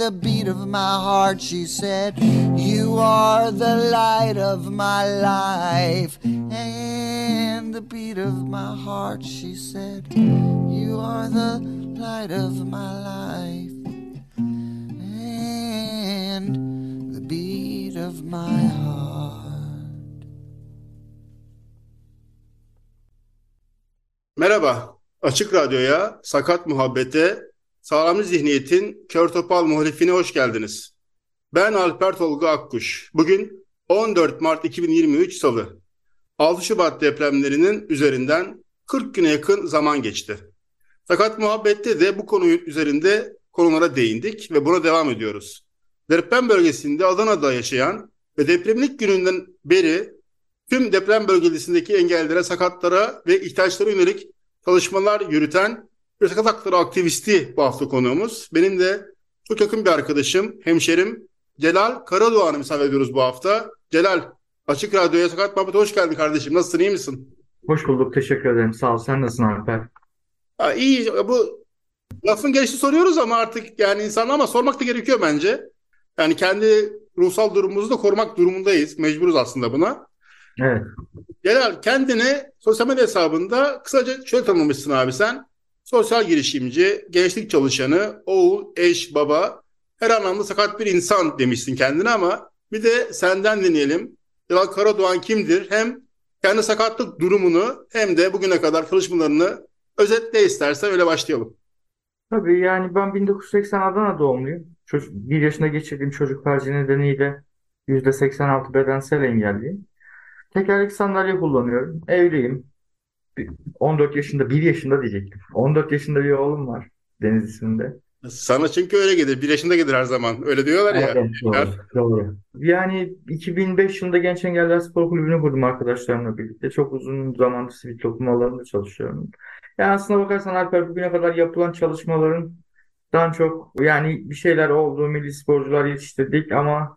the beat of my heart. She said, You are the light of my life and the beat of my heart. She said, You are the light of my life and the beat of my heart. Merhaba, Açık Radyo'ya, Sakat Muhabbet'e, Sağlamcı Zihniyet'in Kör Topal muhalifine hoş geldiniz. Ben Alper Tolga Akkuş. Bugün 14 Mart 2023 Salı. 6 Şubat depremlerinin üzerinden 40 güne yakın zaman geçti. Sakat Muhabbet'te de bu konu üzerinde konulara değindik ve buna devam ediyoruz. Deprem bölgesinde Adana'da yaşayan ve depremin ilk gününden beri tüm deprem bölgesindeki engellere, sakatlara ve ihtiyaçlara yönelik çalışmalar yürüten sakat hakları aktivisti bu hafta konuğumuz. Benim de çok yakın bir arkadaşım, hemşerim Celal Karadoğan'ı misafir ediyoruz bu hafta. Celal, Açık Radyo'ya Sakat Muhabbet'e hoş geldin kardeşim. Nasılsın, iyi misin? Hoş bulduk. Teşekkür ederim. Sağ ol. Sen nasılsın Alper? Ha, iyi, bu lafın gelişi soruyoruz ama artık yani insanlar ama sormak da gerekiyor bence. Yani kendi ruhsal durumumuzu da korumak durumundayız. Mecburuz aslında buna. Evet. Celal kendini sosyal medya hesabında kısaca şöyle tanımlamışsın abi sen. Sosyal girişimci, gençlik çalışanı, oğul, eş, baba, her anlamda sakat bir insan demişsin kendine ama bir de senden dinleyelim. Celal Karadoğan kimdir? Hem kendi sakatlık durumunu hem de bugüne kadar çalışmalarını özetle istersen öyle başlayalım. Tabii yani ben 1980 Adana doğumluyum. Çocuk, bir yaşında geçirdiğim çocuk felci nedeniyle %86 bedensel engelliyim. Tekerlekli sandalye kullanıyorum. Evliyim. Bir- 14 yaşında, 1 yaşında diyecektim. 14 yaşında bir oğlum var. Deniz isminde. Sana çünkü öyle gelir. Bir yaşında gelir her zaman. Öyle diyorlar ya. Evet, doğru, doğru. Yani 2005 yılında Genç Engelliler Spor Kulübü'nü kurdum arkadaşlarımla birlikte. Çok uzun zamandır sivil toplum alanında çalışıyorum. Yani aslına bakarsan Alper bugüne kadar yapılan çalışmalarından çok yani bir şeyler oldu, milli sporcular yetiştirdik ama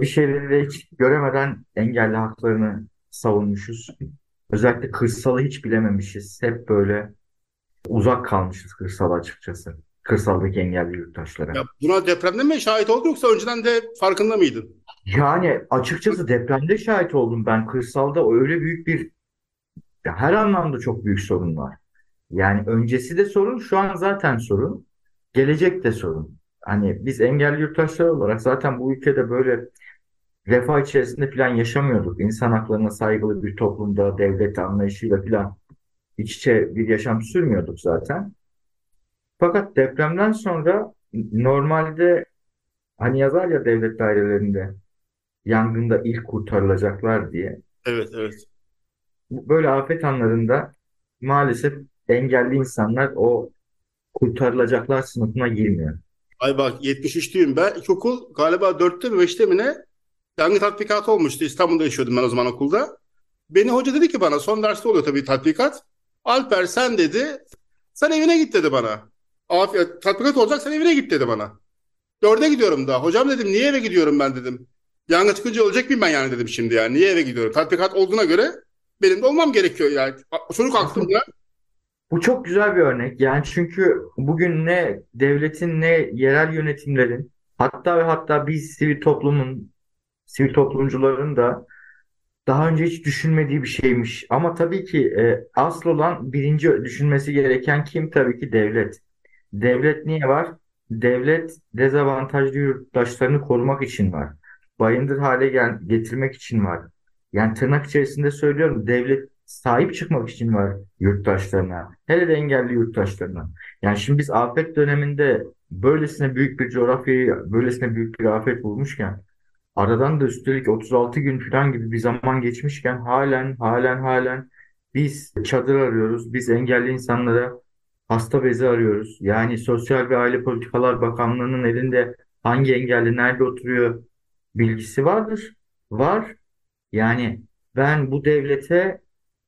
bir şeyleri de hiç göremeden engelli haklarını savunmuşuz. Özellikle kırsalı hiç bilememişiz. Hep böyle uzak kalmışız kırsala açıkçası. Kırsaldaki engelli yurttaşlara. Ya buna depremde mi şahit oldun yoksa önceden de farkında mıydın? Yani açıkçası depremde şahit oldum ben. Kırsalda öyle büyük bir her anlamda çok büyük sorun var. Yani öncesi de sorun, şu an zaten sorun. Gelecek de sorun. Hani biz engelli yurttaşlar olarak zaten bu ülkede böyle refah içerisinde falan yaşamıyorduk. İnsan haklarına saygılı bir toplumda, devlet anlayışıyla falan iç içe bir yaşam sürmüyorduk zaten. Fakat depremden sonra normalde hani yazar ya devlet dairelerinde yangında ilk kurtarılacaklar diye. Evet, evet. Böyle afet anlarında maalesef engelli insanlar o kurtarılacaklar sınıfına girmiyor. Ay bak 73'lüyüm ben. İlkokul galiba 4'te mi 5'te mi ne? Yangın tatbikatı olmuştu. İstanbul'da yaşıyordum ben o zaman okulda. Beni hoca dedi ki bana son derste oluyor tabii tatbikat. Alper sen dedi sen evine git dedi bana. Afiyet, tatbikat olacak sen evine git dedi bana. Dörde gidiyorum daha. Hocam dedim niye eve gidiyorum ben dedim. Yangın çıkınca ölecek miyim ben yani dedim şimdi yani. Niye eve gidiyorum? Tatbikat olduğuna göre benim de olmam gerekiyor yani. Çocuk aklımda. Bu çok güzel bir örnek. Yani çünkü bugün ne devletin ne yerel yönetimlerin hatta ve hatta biz sivil toplumun sivil toplumcuların da daha önce hiç düşünmediği bir şeymiş. Ama tabii ki e, asıl olan birinci düşünmesi gereken kim? Tabii ki devlet. Devlet niye var? Devlet dezavantajlı yurttaşlarını korumak için var. Bayındır hale gel getirmek için var. Yani tırnak içerisinde söylüyorum devlet sahip çıkmak için var yurttaşlarına. Hele de engelli yurttaşlarına. Yani şimdi biz afet döneminde böylesine büyük bir coğrafyayı, böylesine büyük bir afet bulmuşken aradan da üstelik 36 gün falan gibi bir zaman geçmişken halen halen halen biz çadır arıyoruz. Biz engelli insanlara hasta bezi arıyoruz. Yani Sosyal ve Aile Politikalar Bakanlığı'nın elinde hangi engelli nerede oturuyor bilgisi vardır. Var. Yani ben bu devlete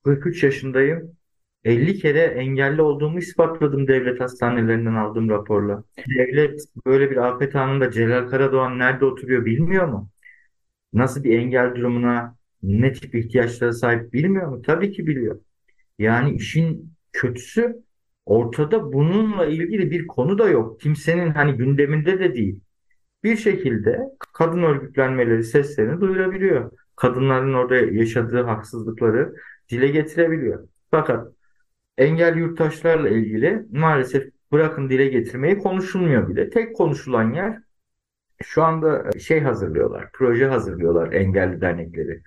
43 yaşındayım. 50 kere engelli olduğumu ispatladım devlet hastanelerinden aldığım raporla. Devlet böyle bir afet anında Celal Karadoğan nerede oturuyor bilmiyor mu? Nasıl bir engel durumuna, ne tip ihtiyaçlara sahip bilmiyor mu? Tabii ki biliyor. Yani işin kötüsü ortada bununla ilgili bir konu da yok. Kimsenin hani gündeminde de değil. Bir şekilde kadın örgütlenmeleri seslerini duyurabiliyor. Kadınların orada yaşadığı haksızlıkları dile getirebiliyor. Fakat engel yurttaşlarla ilgili maalesef bırakın dile getirmeyi konuşulmuyor bile. Tek konuşulan yer şu anda şey hazırlıyorlar, proje hazırlıyorlar engelli dernekleri.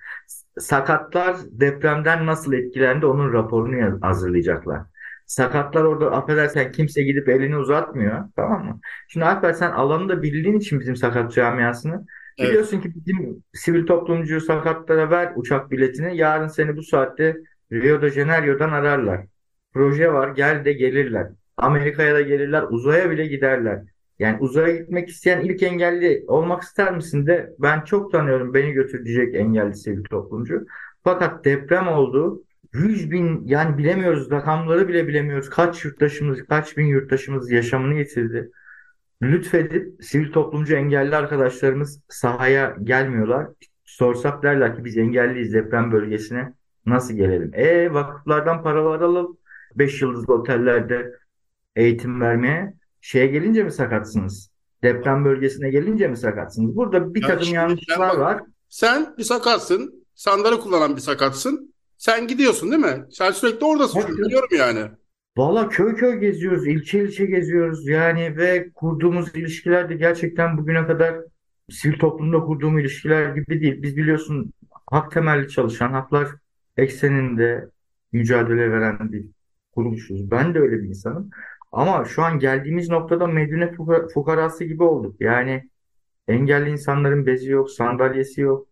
Sakatlar depremden nasıl etkilendi onun raporunu hazırlayacaklar. Sakatlar orada affedersen kimse gidip elini uzatmıyor. Tamam mı? Şimdi Alper sen alanı da bildiğin için bizim sakat camiasını Evet. biliyorsun ki bizim sivil toplumcu sakatlara ver uçak biletini. Yarın seni bu saatte Rio de Janeiro'dan ararlar. Proje var gel de gelirler. Amerika'ya da gelirler uzaya bile giderler. Yani uzaya gitmek isteyen ilk engelli olmak ister misin de ben çok tanıyorum beni götür diyecek engelli sivil toplumcu. Fakat deprem oldu. 100 bin yani bilemiyoruz rakamları bile bilemiyoruz. Kaç yurttaşımız kaç bin yurttaşımız yaşamını yitirdi. Lütfedip sivil toplumcu engelli arkadaşlarımız sahaya gelmiyorlar. Sorsak derler ki biz engelliyiz deprem bölgesine nasıl gelelim? E vakıflardan paralar alıp 5 yıldızlı otellerde eğitim vermeye şeye gelince mi sakatsınız? Deprem bölgesine gelince mi sakatsınız? Burada bir Ya takım yanlışlar bak- var. Sen bir sakatsın. Sandalye kullanan bir sakatsın. Sen gidiyorsun değil mi? Sen sürekli oradasın çünkü biliyorum yani. Valla köy köy geziyoruz, ilçe ilçe geziyoruz yani ve kurduğumuz ilişkiler de gerçekten bugüne kadar sivil toplumda kurduğum ilişkiler gibi değil. Biz biliyorsun hak temelli çalışan, haklar ekseninde mücadele veren bir kuruluşuz. Ben de öyle bir insanım. Ama şu an geldiğimiz noktada Medine fuka- fukarası gibi olduk. Yani engelli insanların bezi yok, sandalyesi yok.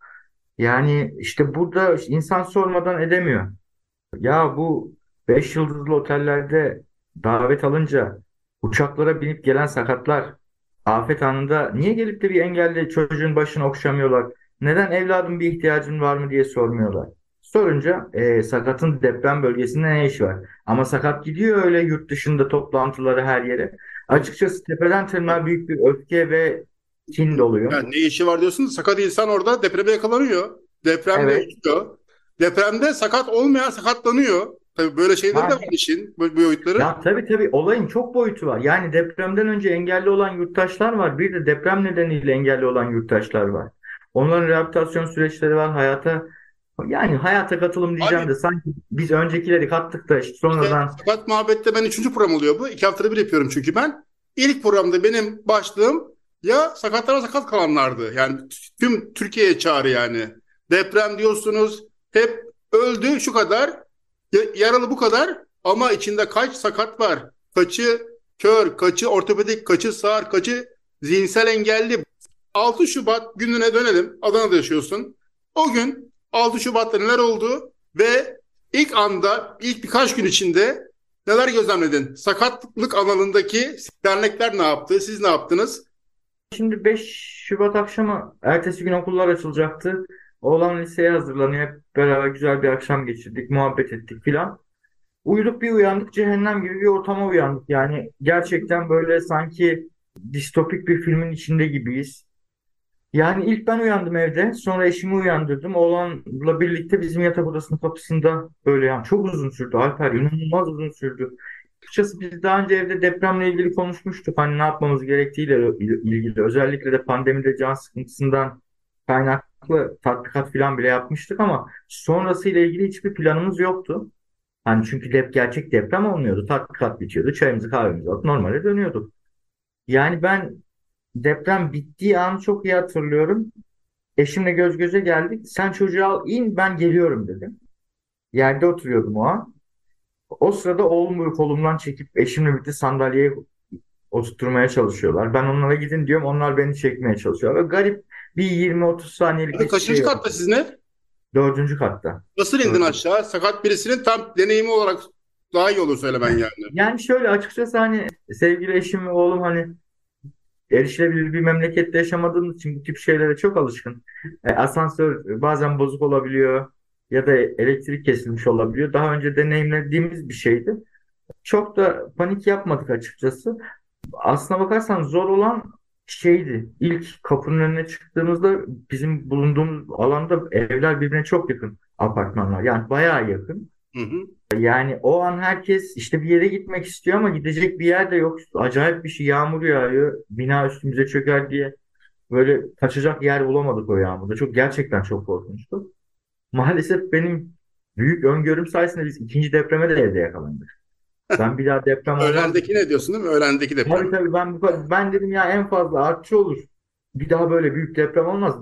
Yani işte burada insan sormadan edemiyor. Ya bu 5 yıldızlı otellerde davet alınca uçaklara binip gelen sakatlar afet anında niye gelip de bir engelli çocuğun başını okşamıyorlar? Neden evladım bir ihtiyacın var mı diye sormuyorlar. Sorunca e, sakatın deprem bölgesinde ne işi var? Ama sakat gidiyor öyle yurt dışında toplantıları her yere. Açıkçası tepeden tırnağa büyük bir öfke ve kin doluyor. Yani ne işi var diyorsun sakat insan orada depreme yakalanıyor. Depremde Evet. yaşıyor. Depremde sakat olmayan sakatlanıyor. Tabii böyle şeyleri de var işin, bu boyutları. Ya tabii tabii olayın çok boyutu var. Yani depremden önce engelli olan yurttaşlar var. Bir de deprem nedeniyle engelli olan yurttaşlar var. Onların rehabilitasyon süreçleri var. Hayata yani hayata katılım diyeceğim Abi- de sanki biz öncekileri kattık da işte İşte sonradan Sakat Muhabbet'te ben üçüncü program oluyor bu. İki haftada bir yapıyorum çünkü ben. İlk programda benim başlığım ya sakatlara sakat kalanlardı. Yani tüm Türkiye'ye çağrı yani. Deprem diyorsunuz hep öldü şu kadar, ya- yaralı bu kadar ama içinde kaç sakat var? Kaçı kör, kaçı ortopedik, kaçı sağır, kaçı zihinsel engelli. 6 Şubat gününe dönelim. Adana'da yaşıyorsun. O gün 6 Şubat'ta neler oldu ve ilk anda ilk birkaç gün içinde neler gözlemledin? Sakatlık alanındaki dernekler ne yaptı? Siz ne yaptınız? Şimdi 5 Şubat akşamı ertesi gün okullar açılacaktı. Oğlan liseye hazırlanıyor. Hep beraber güzel bir akşam geçirdik, muhabbet ettik filan. Uyuduk bir uyandık cehennem gibi bir ortama uyandık. Yani gerçekten böyle sanki distopik bir filmin içinde gibiyiz. Yani ilk ben uyandım evde. Sonra eşimi uyandırdım. Oğlanla birlikte bizim yatak odasının kapısında böyle yani çok uzun sürdü Alper. inanılmaz uzun sürdü. Açıkçası biz daha önce evde depremle ilgili konuşmuştuk. Hani ne yapmamız gerektiğiyle ilgili. Özellikle de pandemide can sıkıntısından kaynaklı tatbikat falan bile yapmıştık ama sonrasıyla ilgili hiçbir planımız yoktu. Hani çünkü dep gerçek deprem olmuyordu. Tatbikat bitiyordu. Çayımızı kahvemizi alıp normale dönüyorduk. Yani ben deprem bittiği anı çok iyi hatırlıyorum. Eşimle göz göze geldik. Sen çocuğu al in ben geliyorum dedim. yerde oturuyordum o an. O sırada oğlumu kolumdan çekip eşimle birlikte sandalyeye oturtmaya çalışıyorlar. Ben onlara gidin diyorum. Onlar beni çekmeye çalışıyor. Ve garip bir 20-30 saniyelik bir kaçıncı şey katta sizin ev? Dördüncü katta. Nasıl indin Dördüncü. aşağı? Sakat birisinin tam deneyimi olarak daha iyi olur söylemen yani. Yani şöyle açıkçası hani sevgili eşim ve oğlum hani erişilebilir bir memlekette yaşamadığımız için bu tip şeylere çok alışkın. E, asansör bazen bozuk olabiliyor ya da elektrik kesilmiş olabiliyor. Daha önce deneyimlediğimiz bir şeydi. Çok da panik yapmadık açıkçası. Aslına bakarsan zor olan şeydi. İlk kapının önüne çıktığımızda bizim bulunduğumuz alanda evler birbirine çok yakın apartmanlar. Yani bayağı yakın. Hı hı. Yani o an herkes işte bir yere gitmek istiyor ama gidecek bir yer de yok. Acayip bir şey yağmur yağıyor. Bina üstümüze çöker diye böyle kaçacak yer bulamadık o yağmurda. Çok gerçekten çok korkunçtu. Maalesef benim büyük öngörüm sayesinde biz ikinci depreme de evde yakalandık. Ben bir daha deprem. Öğlendeki ne diyorsun değil mi? Öğlendeki deprem. Tabii tabii ben bu- ben dedim ya en fazla artçı olur. Bir daha böyle büyük deprem olmaz.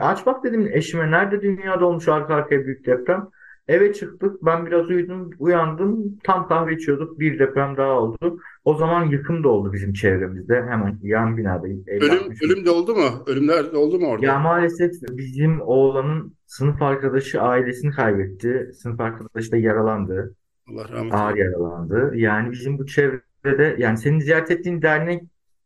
Aç bak dedim eşime nerede dünyada olmuş arka arkaya büyük deprem. Eve çıktık. Ben biraz uyudum, uyandım. Tam kahve içiyorduk. Bir deprem daha oldu. O zaman yıkım da oldu bizim çevremizde. Hemen yan binada. Ölüm, ölüm de oldu mu? Ölümler de oldu mu orada? Ya maalesef bizim oğlanın sınıf arkadaşı ailesini kaybetti. Sınıf arkadaşı da yaralandı. Allah rahmet Ağır yaralandı. Yani bizim bu çevrede yani senin ziyaret ettiğin dernek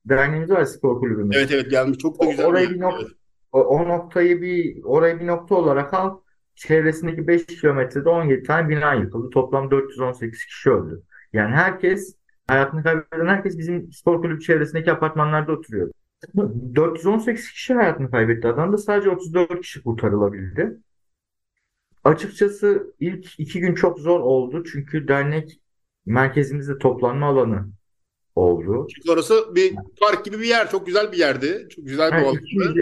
derneğimiz var spor kulübümüz. Evet evet gelmiş. Çok da O- güzel orayı bir bir yer. nok- Evet. O, o noktayı bir orayı bir nokta olarak al. Çevresindeki 5 kilometrede 17 tane bina yıkıldı. Toplam 418 kişi öldü. Yani herkes hayatını kaybeden herkes bizim spor kulübü çevresindeki apartmanlarda oturuyordu. 418 kişi hayatını kaybetti. Adamda sadece 34 kişi kurtarılabildi. Açıkçası ilk iki gün çok zor oldu. Çünkü dernek merkezimizde toplanma alanı oldu. Çünkü orası bir park gibi bir yer. Çok güzel bir yerdi. Çok güzel bir Yani ortamdı.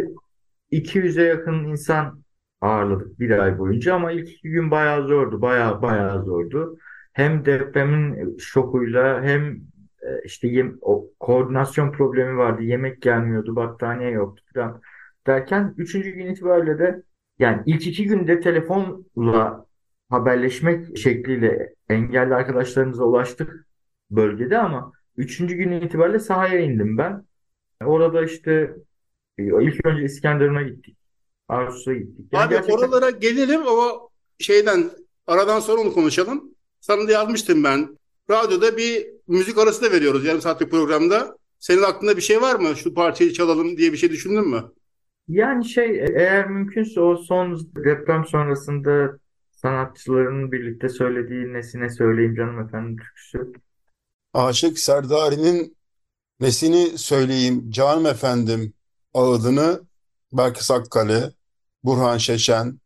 200'e 200'e yakın insan ağırladık bir ay boyunca ama ilk iki gün bayağı zordu. Bayağı bayağı zordu. Hem depremin şokuyla hem e, işte yem, o koordinasyon problemi vardı. Yemek gelmiyordu, battaniye yoktu falan derken üçüncü gün itibariyle de yani ilk iki günde telefonla haberleşmek şekliyle engelli arkadaşlarımıza ulaştık bölgede ama üçüncü gün itibariyle sahaya indim ben. Orada işte e, ilk önce İskenderun'a gittik. Arsus'a gittik. Yani Abi gerçekten oralara gelelim ama şeyden aradan sonra onu konuşalım. Sana da yazmıştım ben. Radyoda bir müzik arası da veriyoruz yarım saatlik programda. Senin aklında bir şey var mı? Şu parçayı çalalım diye bir şey düşündün mü? yani şey e, eğer mümkünse o son deprem sonrasında sanatçıların birlikte söylediği Nesine Söyleyeyim Canım Efendim türküsü. Aşık Serdari'nin nesini söyleyeyim canım efendim ağıdını Belkıs Akkale, Burhan Şeşen,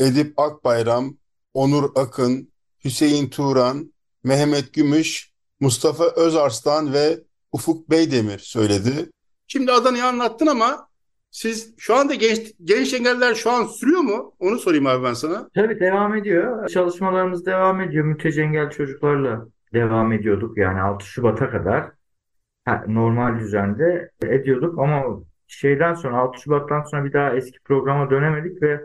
Edip Akbayram, Onur Akın, Hüseyin Turan, Mehmet Gümüş, Mustafa Özarslan ve Ufuk Beydemir söyledi. Şimdi Adana'yı anlattın ama siz şu anda genç, genç engeller şu an sürüyor mu? Onu sorayım abi ben sana. Tabii devam ediyor. Çalışmalarımız devam ediyor. Mülteci engel çocuklarla devam ediyorduk. Yani 6 Şubat'a kadar normal düzende ediyorduk ama şeyden sonra 6 Şubat'tan sonra bir daha eski programa dönemedik ve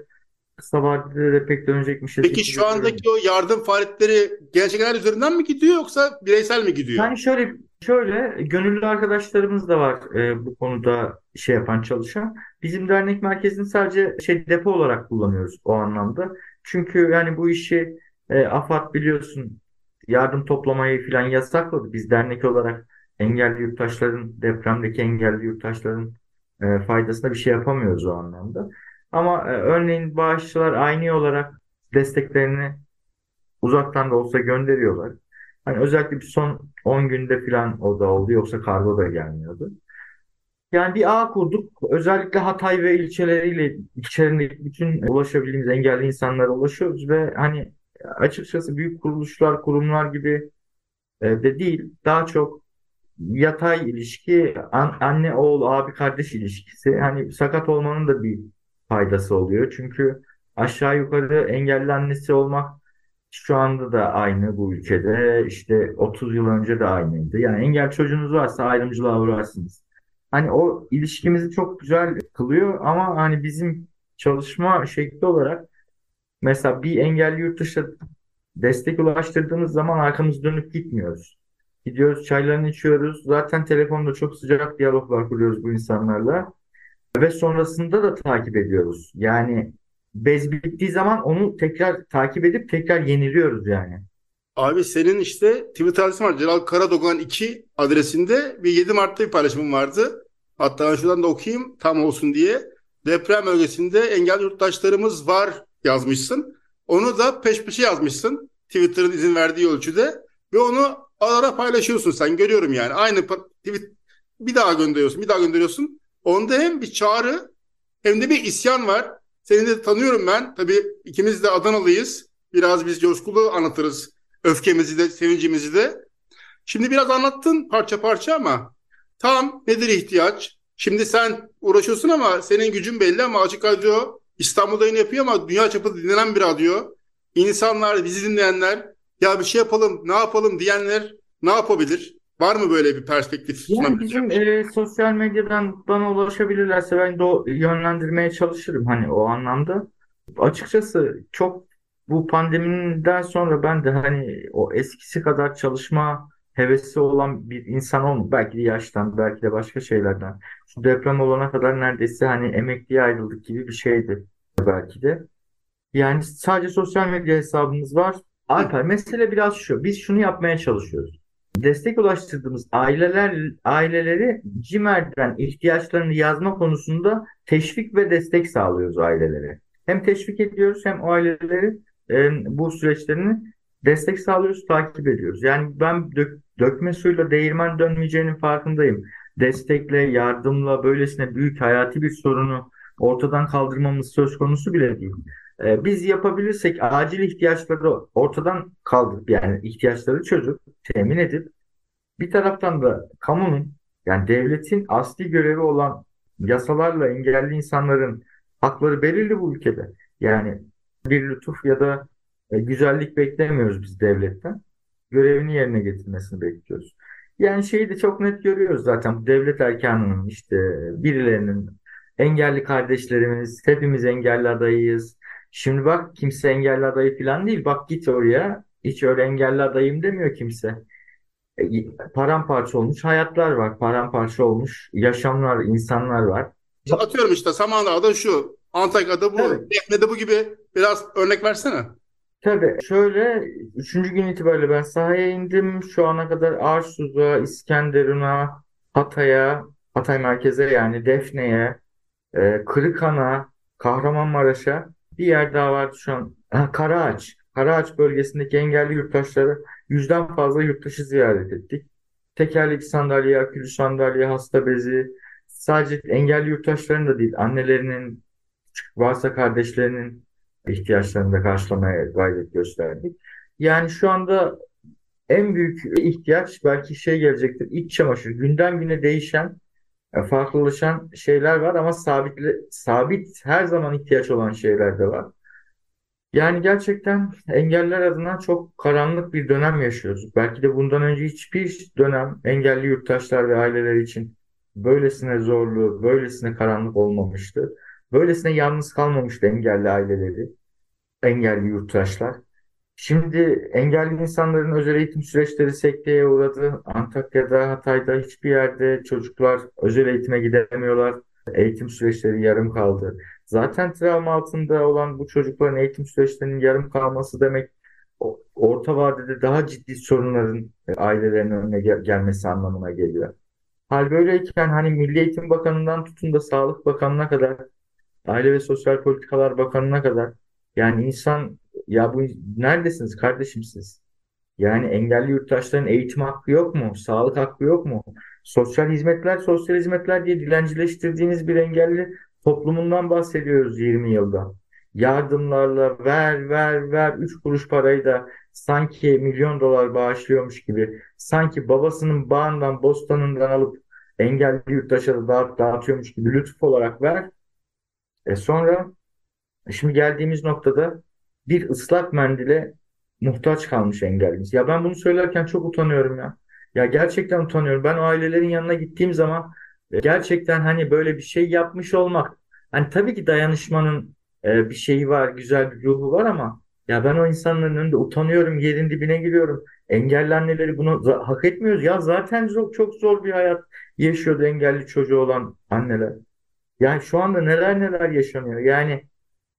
kısa vadede de pek dönecekmişiz Peki şu andaki o yardım faaliyetleri genç engeller üzerinden mi gidiyor yoksa bireysel mi gidiyor? Yani şöyle şöyle gönüllü arkadaşlarımız da var e, bu konuda şey yapan çalışan. Bizim dernek merkezini sadece şey depo olarak kullanıyoruz o anlamda. Çünkü yani bu işi e, AFAD biliyorsun yardım toplamayı falan yasakladı. Biz dernek olarak engelli yurttaşların depremdeki engelli yurttaşların e, faydasına bir şey yapamıyoruz o anlamda. Ama e, örneğin bağışçılar aynı olarak desteklerini uzaktan da olsa gönderiyorlar. Hani özellikle bir son 10 günde falan o da oldu. Yoksa kargo da gelmiyordu. Yani bir ağ kurduk. Özellikle Hatay ve ilçeleriyle ilçelerindeki bütün ulaşabildiğimiz engelli insanlara ulaşıyoruz ve hani açıkçası büyük kuruluşlar, kurumlar gibi e, de değil. Daha çok yatay ilişki, an- anne oğul, abi kardeş ilişkisi. Hani sakat olmanın da bir faydası oluyor. Çünkü aşağı yukarı engelli annesi olmak şu anda da aynı bu ülkede. İşte 30 yıl önce de aynıydı. Yani engel çocuğunuz varsa ayrımcılığa uğrarsınız. Hani o ilişkimizi çok güzel kılıyor ama hani bizim çalışma şekli olarak mesela bir engelli yurt dışı destek ulaştırdığımız zaman arkamızı dönüp gitmiyoruz. Gidiyoruz çaylarını içiyoruz. Zaten telefonda çok sıcak diyaloglar kuruyoruz bu insanlarla. Ve sonrasında da takip ediyoruz. Yani bez bittiği zaman onu tekrar takip edip tekrar yeniliyoruz yani. Abi senin işte Twitter adresin var. Celal Karadogan 2 adresinde bir 7 Mart'ta bir paylaşımın vardı. Hatta ben şuradan da okuyayım tam olsun diye. Deprem bölgesinde engelli yurttaşlarımız var yazmışsın. Onu da peş peşe yazmışsın. Twitter'ın izin verdiği ölçüde. Ve onu ara paylaşıyorsun sen. Görüyorum yani. Aynı tweet bir daha gönderiyorsun, bir daha gönderiyorsun. Onda hem bir çağrı hem de bir isyan var. Seni de tanıyorum ben. Tabii ikimiz de Adanalıyız. Biraz biz coşkulu anlatırız öfkemizi de, sevincimizi de. Şimdi biraz anlattın parça parça ama tam nedir ihtiyaç? Şimdi sen uğraşıyorsun ama senin gücün belli ama Açık Radyo İstanbul'da yapıyor ama dünya çapında dinlenen bir radyo. İnsanlar, bizi dinleyenler ya bir şey yapalım, ne yapalım diyenler ne yapabilir? Var mı böyle bir perspektif? Yani bizim e, sosyal medyadan bana ulaşabilirlerse ben de o yönlendirmeye çalışırım hani o anlamda. Açıkçası çok bu pandemiden sonra ben de hani o eskisi kadar çalışma hevesi olan bir insan olmadı. Belki de yaştan, belki de başka şeylerden. Şu deprem olana kadar neredeyse hani emekliye ayrıldık gibi bir şeydi belki de. Yani sadece sosyal medya hesabımız var. Alper mesele biraz şu. Biz şunu yapmaya çalışıyoruz. Destek ulaştırdığımız aileler aileleri CİMER'den ihtiyaçlarını yazma konusunda teşvik ve destek sağlıyoruz ailelere. Hem teşvik ediyoruz hem o aileleri e, bu süreçlerini destek sağlıyoruz, takip ediyoruz. Yani ben dök, dökme suyla değirmen dönmeyeceğinin farkındayım. Destekle, yardımla, böylesine büyük hayati bir sorunu ortadan kaldırmamız söz konusu bile değil. Ee, biz yapabilirsek acil ihtiyaçları ortadan kaldırıp yani ihtiyaçları çözüp temin edip bir taraftan da kamunun yani devletin asli görevi olan yasalarla engelli insanların hakları belirli bu ülkede. Yani bir lütuf ya da e, güzellik beklemiyoruz biz devletten. Görevini yerine getirmesini bekliyoruz. Yani şeyi de çok net görüyoruz zaten. Devlet erkanının işte birilerinin engelli kardeşlerimiz, hepimiz engelli adayıyız. Şimdi bak kimse engelli adayı falan değil. Bak git oraya. Hiç öyle engelli adayım demiyor kimse. E, paramparça olmuş hayatlar var. Paramparça olmuş yaşamlar, insanlar var. Atıyorum işte Samandağ'da şu, Antakya'da bu, evet. Defne'de bu gibi biraz örnek versene. Tabii şöyle üçüncü gün itibariyle ben sahaya indim. Şu ana kadar Arsuz'a, İskenderun'a, Hatay'a, Hatay merkeze yani Defne'ye, e, Kırıkhan'a, Kahramanmaraş'a bir yer daha vardı şu an. Ha, Karaağaç. Karaağaç bölgesindeki engelli yurttaşları yüzden fazla yurttaşı ziyaret ettik. Tekerlekli sandalye, akülü sandalye, hasta bezi, sadece engelli yurttaşların da değil, annelerinin, varsa kardeşlerinin ihtiyaçlarını da karşılamaya gayret gösterdik. Yani şu anda en büyük ihtiyaç belki şey gelecektir. İç çamaşır. Günden güne değişen, farklılaşan şeyler var ama sabit, sabit her zaman ihtiyaç olan şeyler de var. Yani gerçekten engeller adına çok karanlık bir dönem yaşıyoruz. Belki de bundan önce hiçbir dönem engelli yurttaşlar ve aileler için böylesine zorlu, böylesine karanlık olmamıştı. Böylesine yalnız kalmamıştı engelli aileleri, engelli yurttaşlar. Şimdi engelli insanların özel eğitim süreçleri sekteye uğradı. Antakya'da, Hatay'da hiçbir yerde çocuklar özel eğitime gidemiyorlar. Eğitim süreçleri yarım kaldı. Zaten travma altında olan bu çocukların eğitim süreçlerinin yarım kalması demek orta vadede daha ciddi sorunların e, ailelerin önüne gel gelmesi anlamına geliyor. Hal böyleyken hani Milli Eğitim Bakanı'ndan tutun da Sağlık Bakanı'na kadar, Aile ve Sosyal Politikalar Bakanı'na kadar yani insan ya bu neredesiniz kardeşim siz? Yani engelli yurttaşların eğitim hakkı yok mu? Sağlık hakkı yok mu? Sosyal hizmetler, sosyal hizmetler diye dilencileştirdiğiniz bir engelli toplumundan bahsediyoruz 20 yılda. Yardımlarla ver ver ver 3 kuruş parayı da sanki milyon dolar bağışlıyormuş gibi sanki babasının bağından bostanından alıp engelli yurttaşa da dağıt, dağıtıyormuş gibi lütuf olarak ver. E sonra şimdi geldiğimiz noktada bir ıslak mendile muhtaç kalmış engellimiz. Ya ben bunu söylerken çok utanıyorum ya. Ya gerçekten utanıyorum. Ben ailelerin yanına gittiğim zaman e, gerçekten hani böyle bir şey yapmış olmak. Hani tabii ki dayanışmanın e, bir şeyi var, güzel bir ruhu var ama Ya ben o insanların önünde utanıyorum, yerin dibine giriyorum. Engelli anneleri bunu hak etmiyoruz. Ya zaten çok, çok zor bir hayat yaşıyordu engelli çocuğu olan anneler. Yani şu anda neler neler yaşanıyor. Yani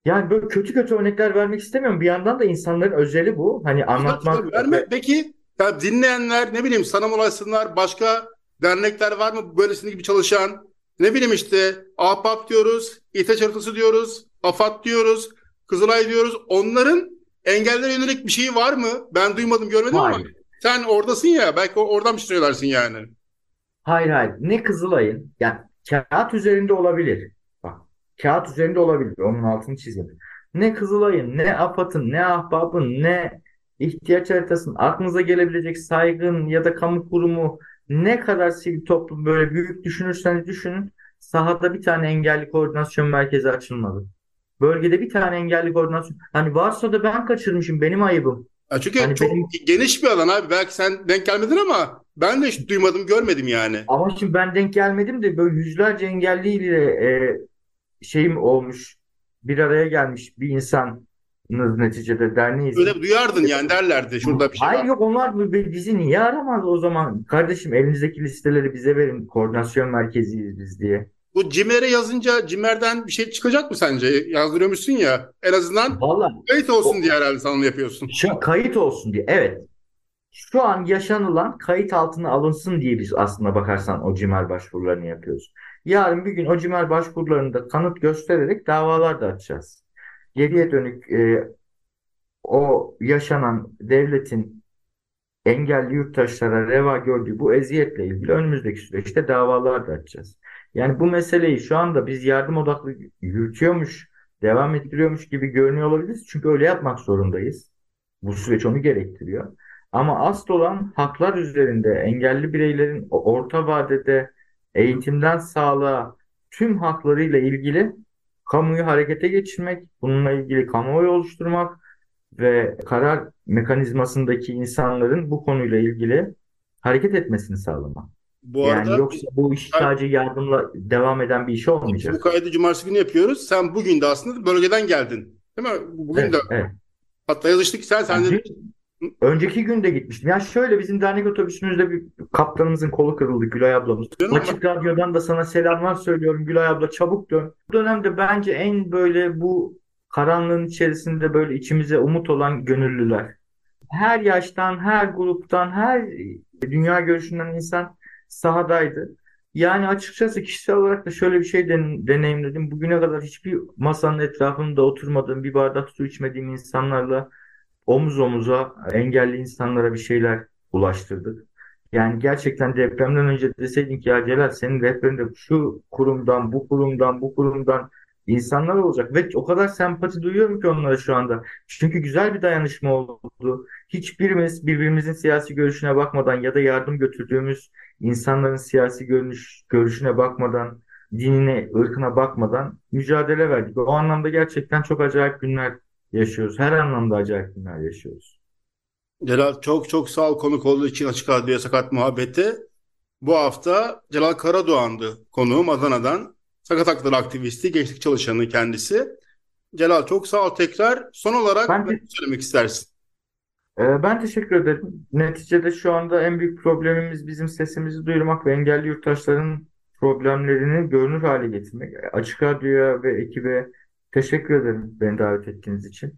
yani böyle kötü kötü örnekler vermek istemiyorum. Bir yandan da insanların özeli bu. Hani anlatmak verme. Peki ya dinleyenler ne bileyim sana ulaşsınlar başka dernekler var mı böylesinin gibi çalışan? Ne bileyim işte AHBAP diyoruz, İTEÇ haritası diyoruz, AFAD diyoruz, Kızılay diyoruz. Onların engellere yönelik bir şeyi var mı? Ben duymadım, görmedim ama Hayır. sen oradasın ya belki oradan bir şey söylersin yani. Hayır hayır. Ne Kızılay'ın yani kağıt üzerinde olabilir. Kağıt üzerinde olabilir. Onun altını çizeyim. Ne Kızılay'ın, ne AFAD'ın, ne Ahbap'ın, ne ihtiyaç haritasının aklınıza gelebilecek saygın ya da kamu kurumu ne kadar sivil toplum böyle büyük düşünürseniz düşünün sahada bir tane engelli koordinasyon merkezi açılmadı. Bölgede bir tane engelli koordinasyon. Hani varsa da ben kaçırmışım benim ayıbım. Ya çünkü Hani çok benim- geniş bir alan abi. Belki sen denk gelmedin ama ben de hiç duymadım, görmedim yani. Ama şimdi ben denk gelmedim de böyle yüzlerce engelliyle e, şeyim olmuş. Bir araya gelmiş bir insanız neticede derneğiz. Öyle duyardın yani derlerdi şurada bir şey Hayır var. yok onlar bi- bizi niye aramaz o zaman? Kardeşim elinizdeki listeleri bize verin. Koordinasyon merkeziyiz biz diye. Bu CİMER'e yazınca CİMER'den bir şey çıkacak mı sence? Yazdırıyormuşsun ya. En azından Vallahi kayıt olsun diye herhalde onu yapıyorsun. şu kayıt olsun diye. Evet. Şu an yaşanılan kayıt altına alınsın diye biz aslında bakarsan o CİMER başvurularını yapıyoruz. Yarın bir gün o CİMER başvurularında kanıt göstererek davalar da açacağız. Geriye dönük e, o yaşanan devletin engelli yurttaşlara reva gördüğü bu eziyetle ilgili önümüzdeki süreçte davalar da açacağız. Yani bu meseleyi şu anda biz yardım odaklı yürütüyormuş, devam ettiriyormuş gibi görünüyor olabiliriz. Çünkü öyle yapmak zorundayız. Bu süreç onu gerektiriyor. Ama asıl olan haklar üzerinde engelli bireylerin orta vadede eğitimden sağlığa tüm haklarıyla ilgili kamuyu harekete geçirmek, bununla ilgili kamuoyu oluşturmak ve karar mekanizmasındaki insanların bu konuyla ilgili hareket etmesini sağlamak. Bu Yani arada yoksa bu iş sadece yardımla devam eden bir iş bu olmayacak. kaydı cumartesi günü yapıyoruz. Sen bugün de aslında bölgeden geldin. Değil mi? Bugün Evet, de evet. hatta yazıştık sen sen de önceki gün de gitmiştim. Ya şöyle bizim dernek otobüsümüzde bir kaptanımızın kolu kırıldı Gülay ablamız. Ama- Açık Radyo'dan da sana selamlar söylüyorum Gülay abla çabuk dön. Bu dönemde bence en böyle bu karanlığın içerisinde böyle içimize umut olan gönüllüler. Her yaştan, her gruptan, her dünya görüşünden insan sahadaydı. Yani açıkçası kişisel olarak da şöyle bir şey den- deneyimledim. Bugüne kadar hiçbir masanın etrafında oturmadığım, bir bardak su içmediğim insanlarla omuz omuza engelli insanlara bir şeyler ulaştırdık. Yani gerçekten depremden önce deseydin ki ya Celal senin rehberinde şu kurumdan, bu kurumdan, bu kurumdan insanlar olacak ve o kadar sempati duyuyorum ki onlara şu anda. Çünkü güzel bir dayanışma oldu. Hiçbirimiz birbirimizin siyasi görüşüne bakmadan ya da yardım götürdüğümüz insanların siyasi görünüş, görüşüne bakmadan, dinine, ırkına bakmadan mücadele verdik. O anlamda gerçekten çok acayip günler yaşıyoruz. Her anlamda acayip günler yaşıyoruz. Celal çok çok sağ ol konuk olduğu için Açık Radyo'ya Sakat Muhabbeti. Bu hafta Celal Karadoğan'dı konuğum Adana'dan. Sakat hakları aktivisti, gençlik çalışanı kendisi. Celal çok sağ ol tekrar. Son olarak Ben ne söylemek istersin? Ee, ben teşekkür ederim. Neticede şu anda en büyük problemimiz bizim sesimizi duyurmak ve engelli yurttaşların problemlerini görünür hale getirmek. Açık Radyo'ya ve ekibe teşekkür ederim beni davet ettiğiniz için.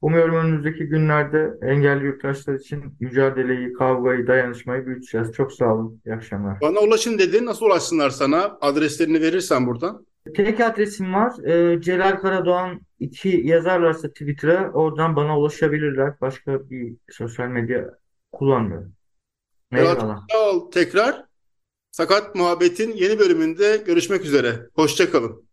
Umuyorum önümüzdeki günlerde engelli yurttaşlar için mücadeleyi, kavgayı, dayanışmayı büyüteceğiz. Çok sağ olun. İyi akşamlar. Bana ulaşın dedin. Nasıl ulaşsınlar sana? Adreslerini verirsen buradan. Tek adresim var. Ee, Celal Karadoğan 2 yazarlarsa Twitter'a oradan bana ulaşabilirler. Başka bir sosyal medya kullanmıyorum. Eyvallah. tekrar. Sakat Muhabbet'in yeni bölümünde görüşmek üzere. Hoşça kalın.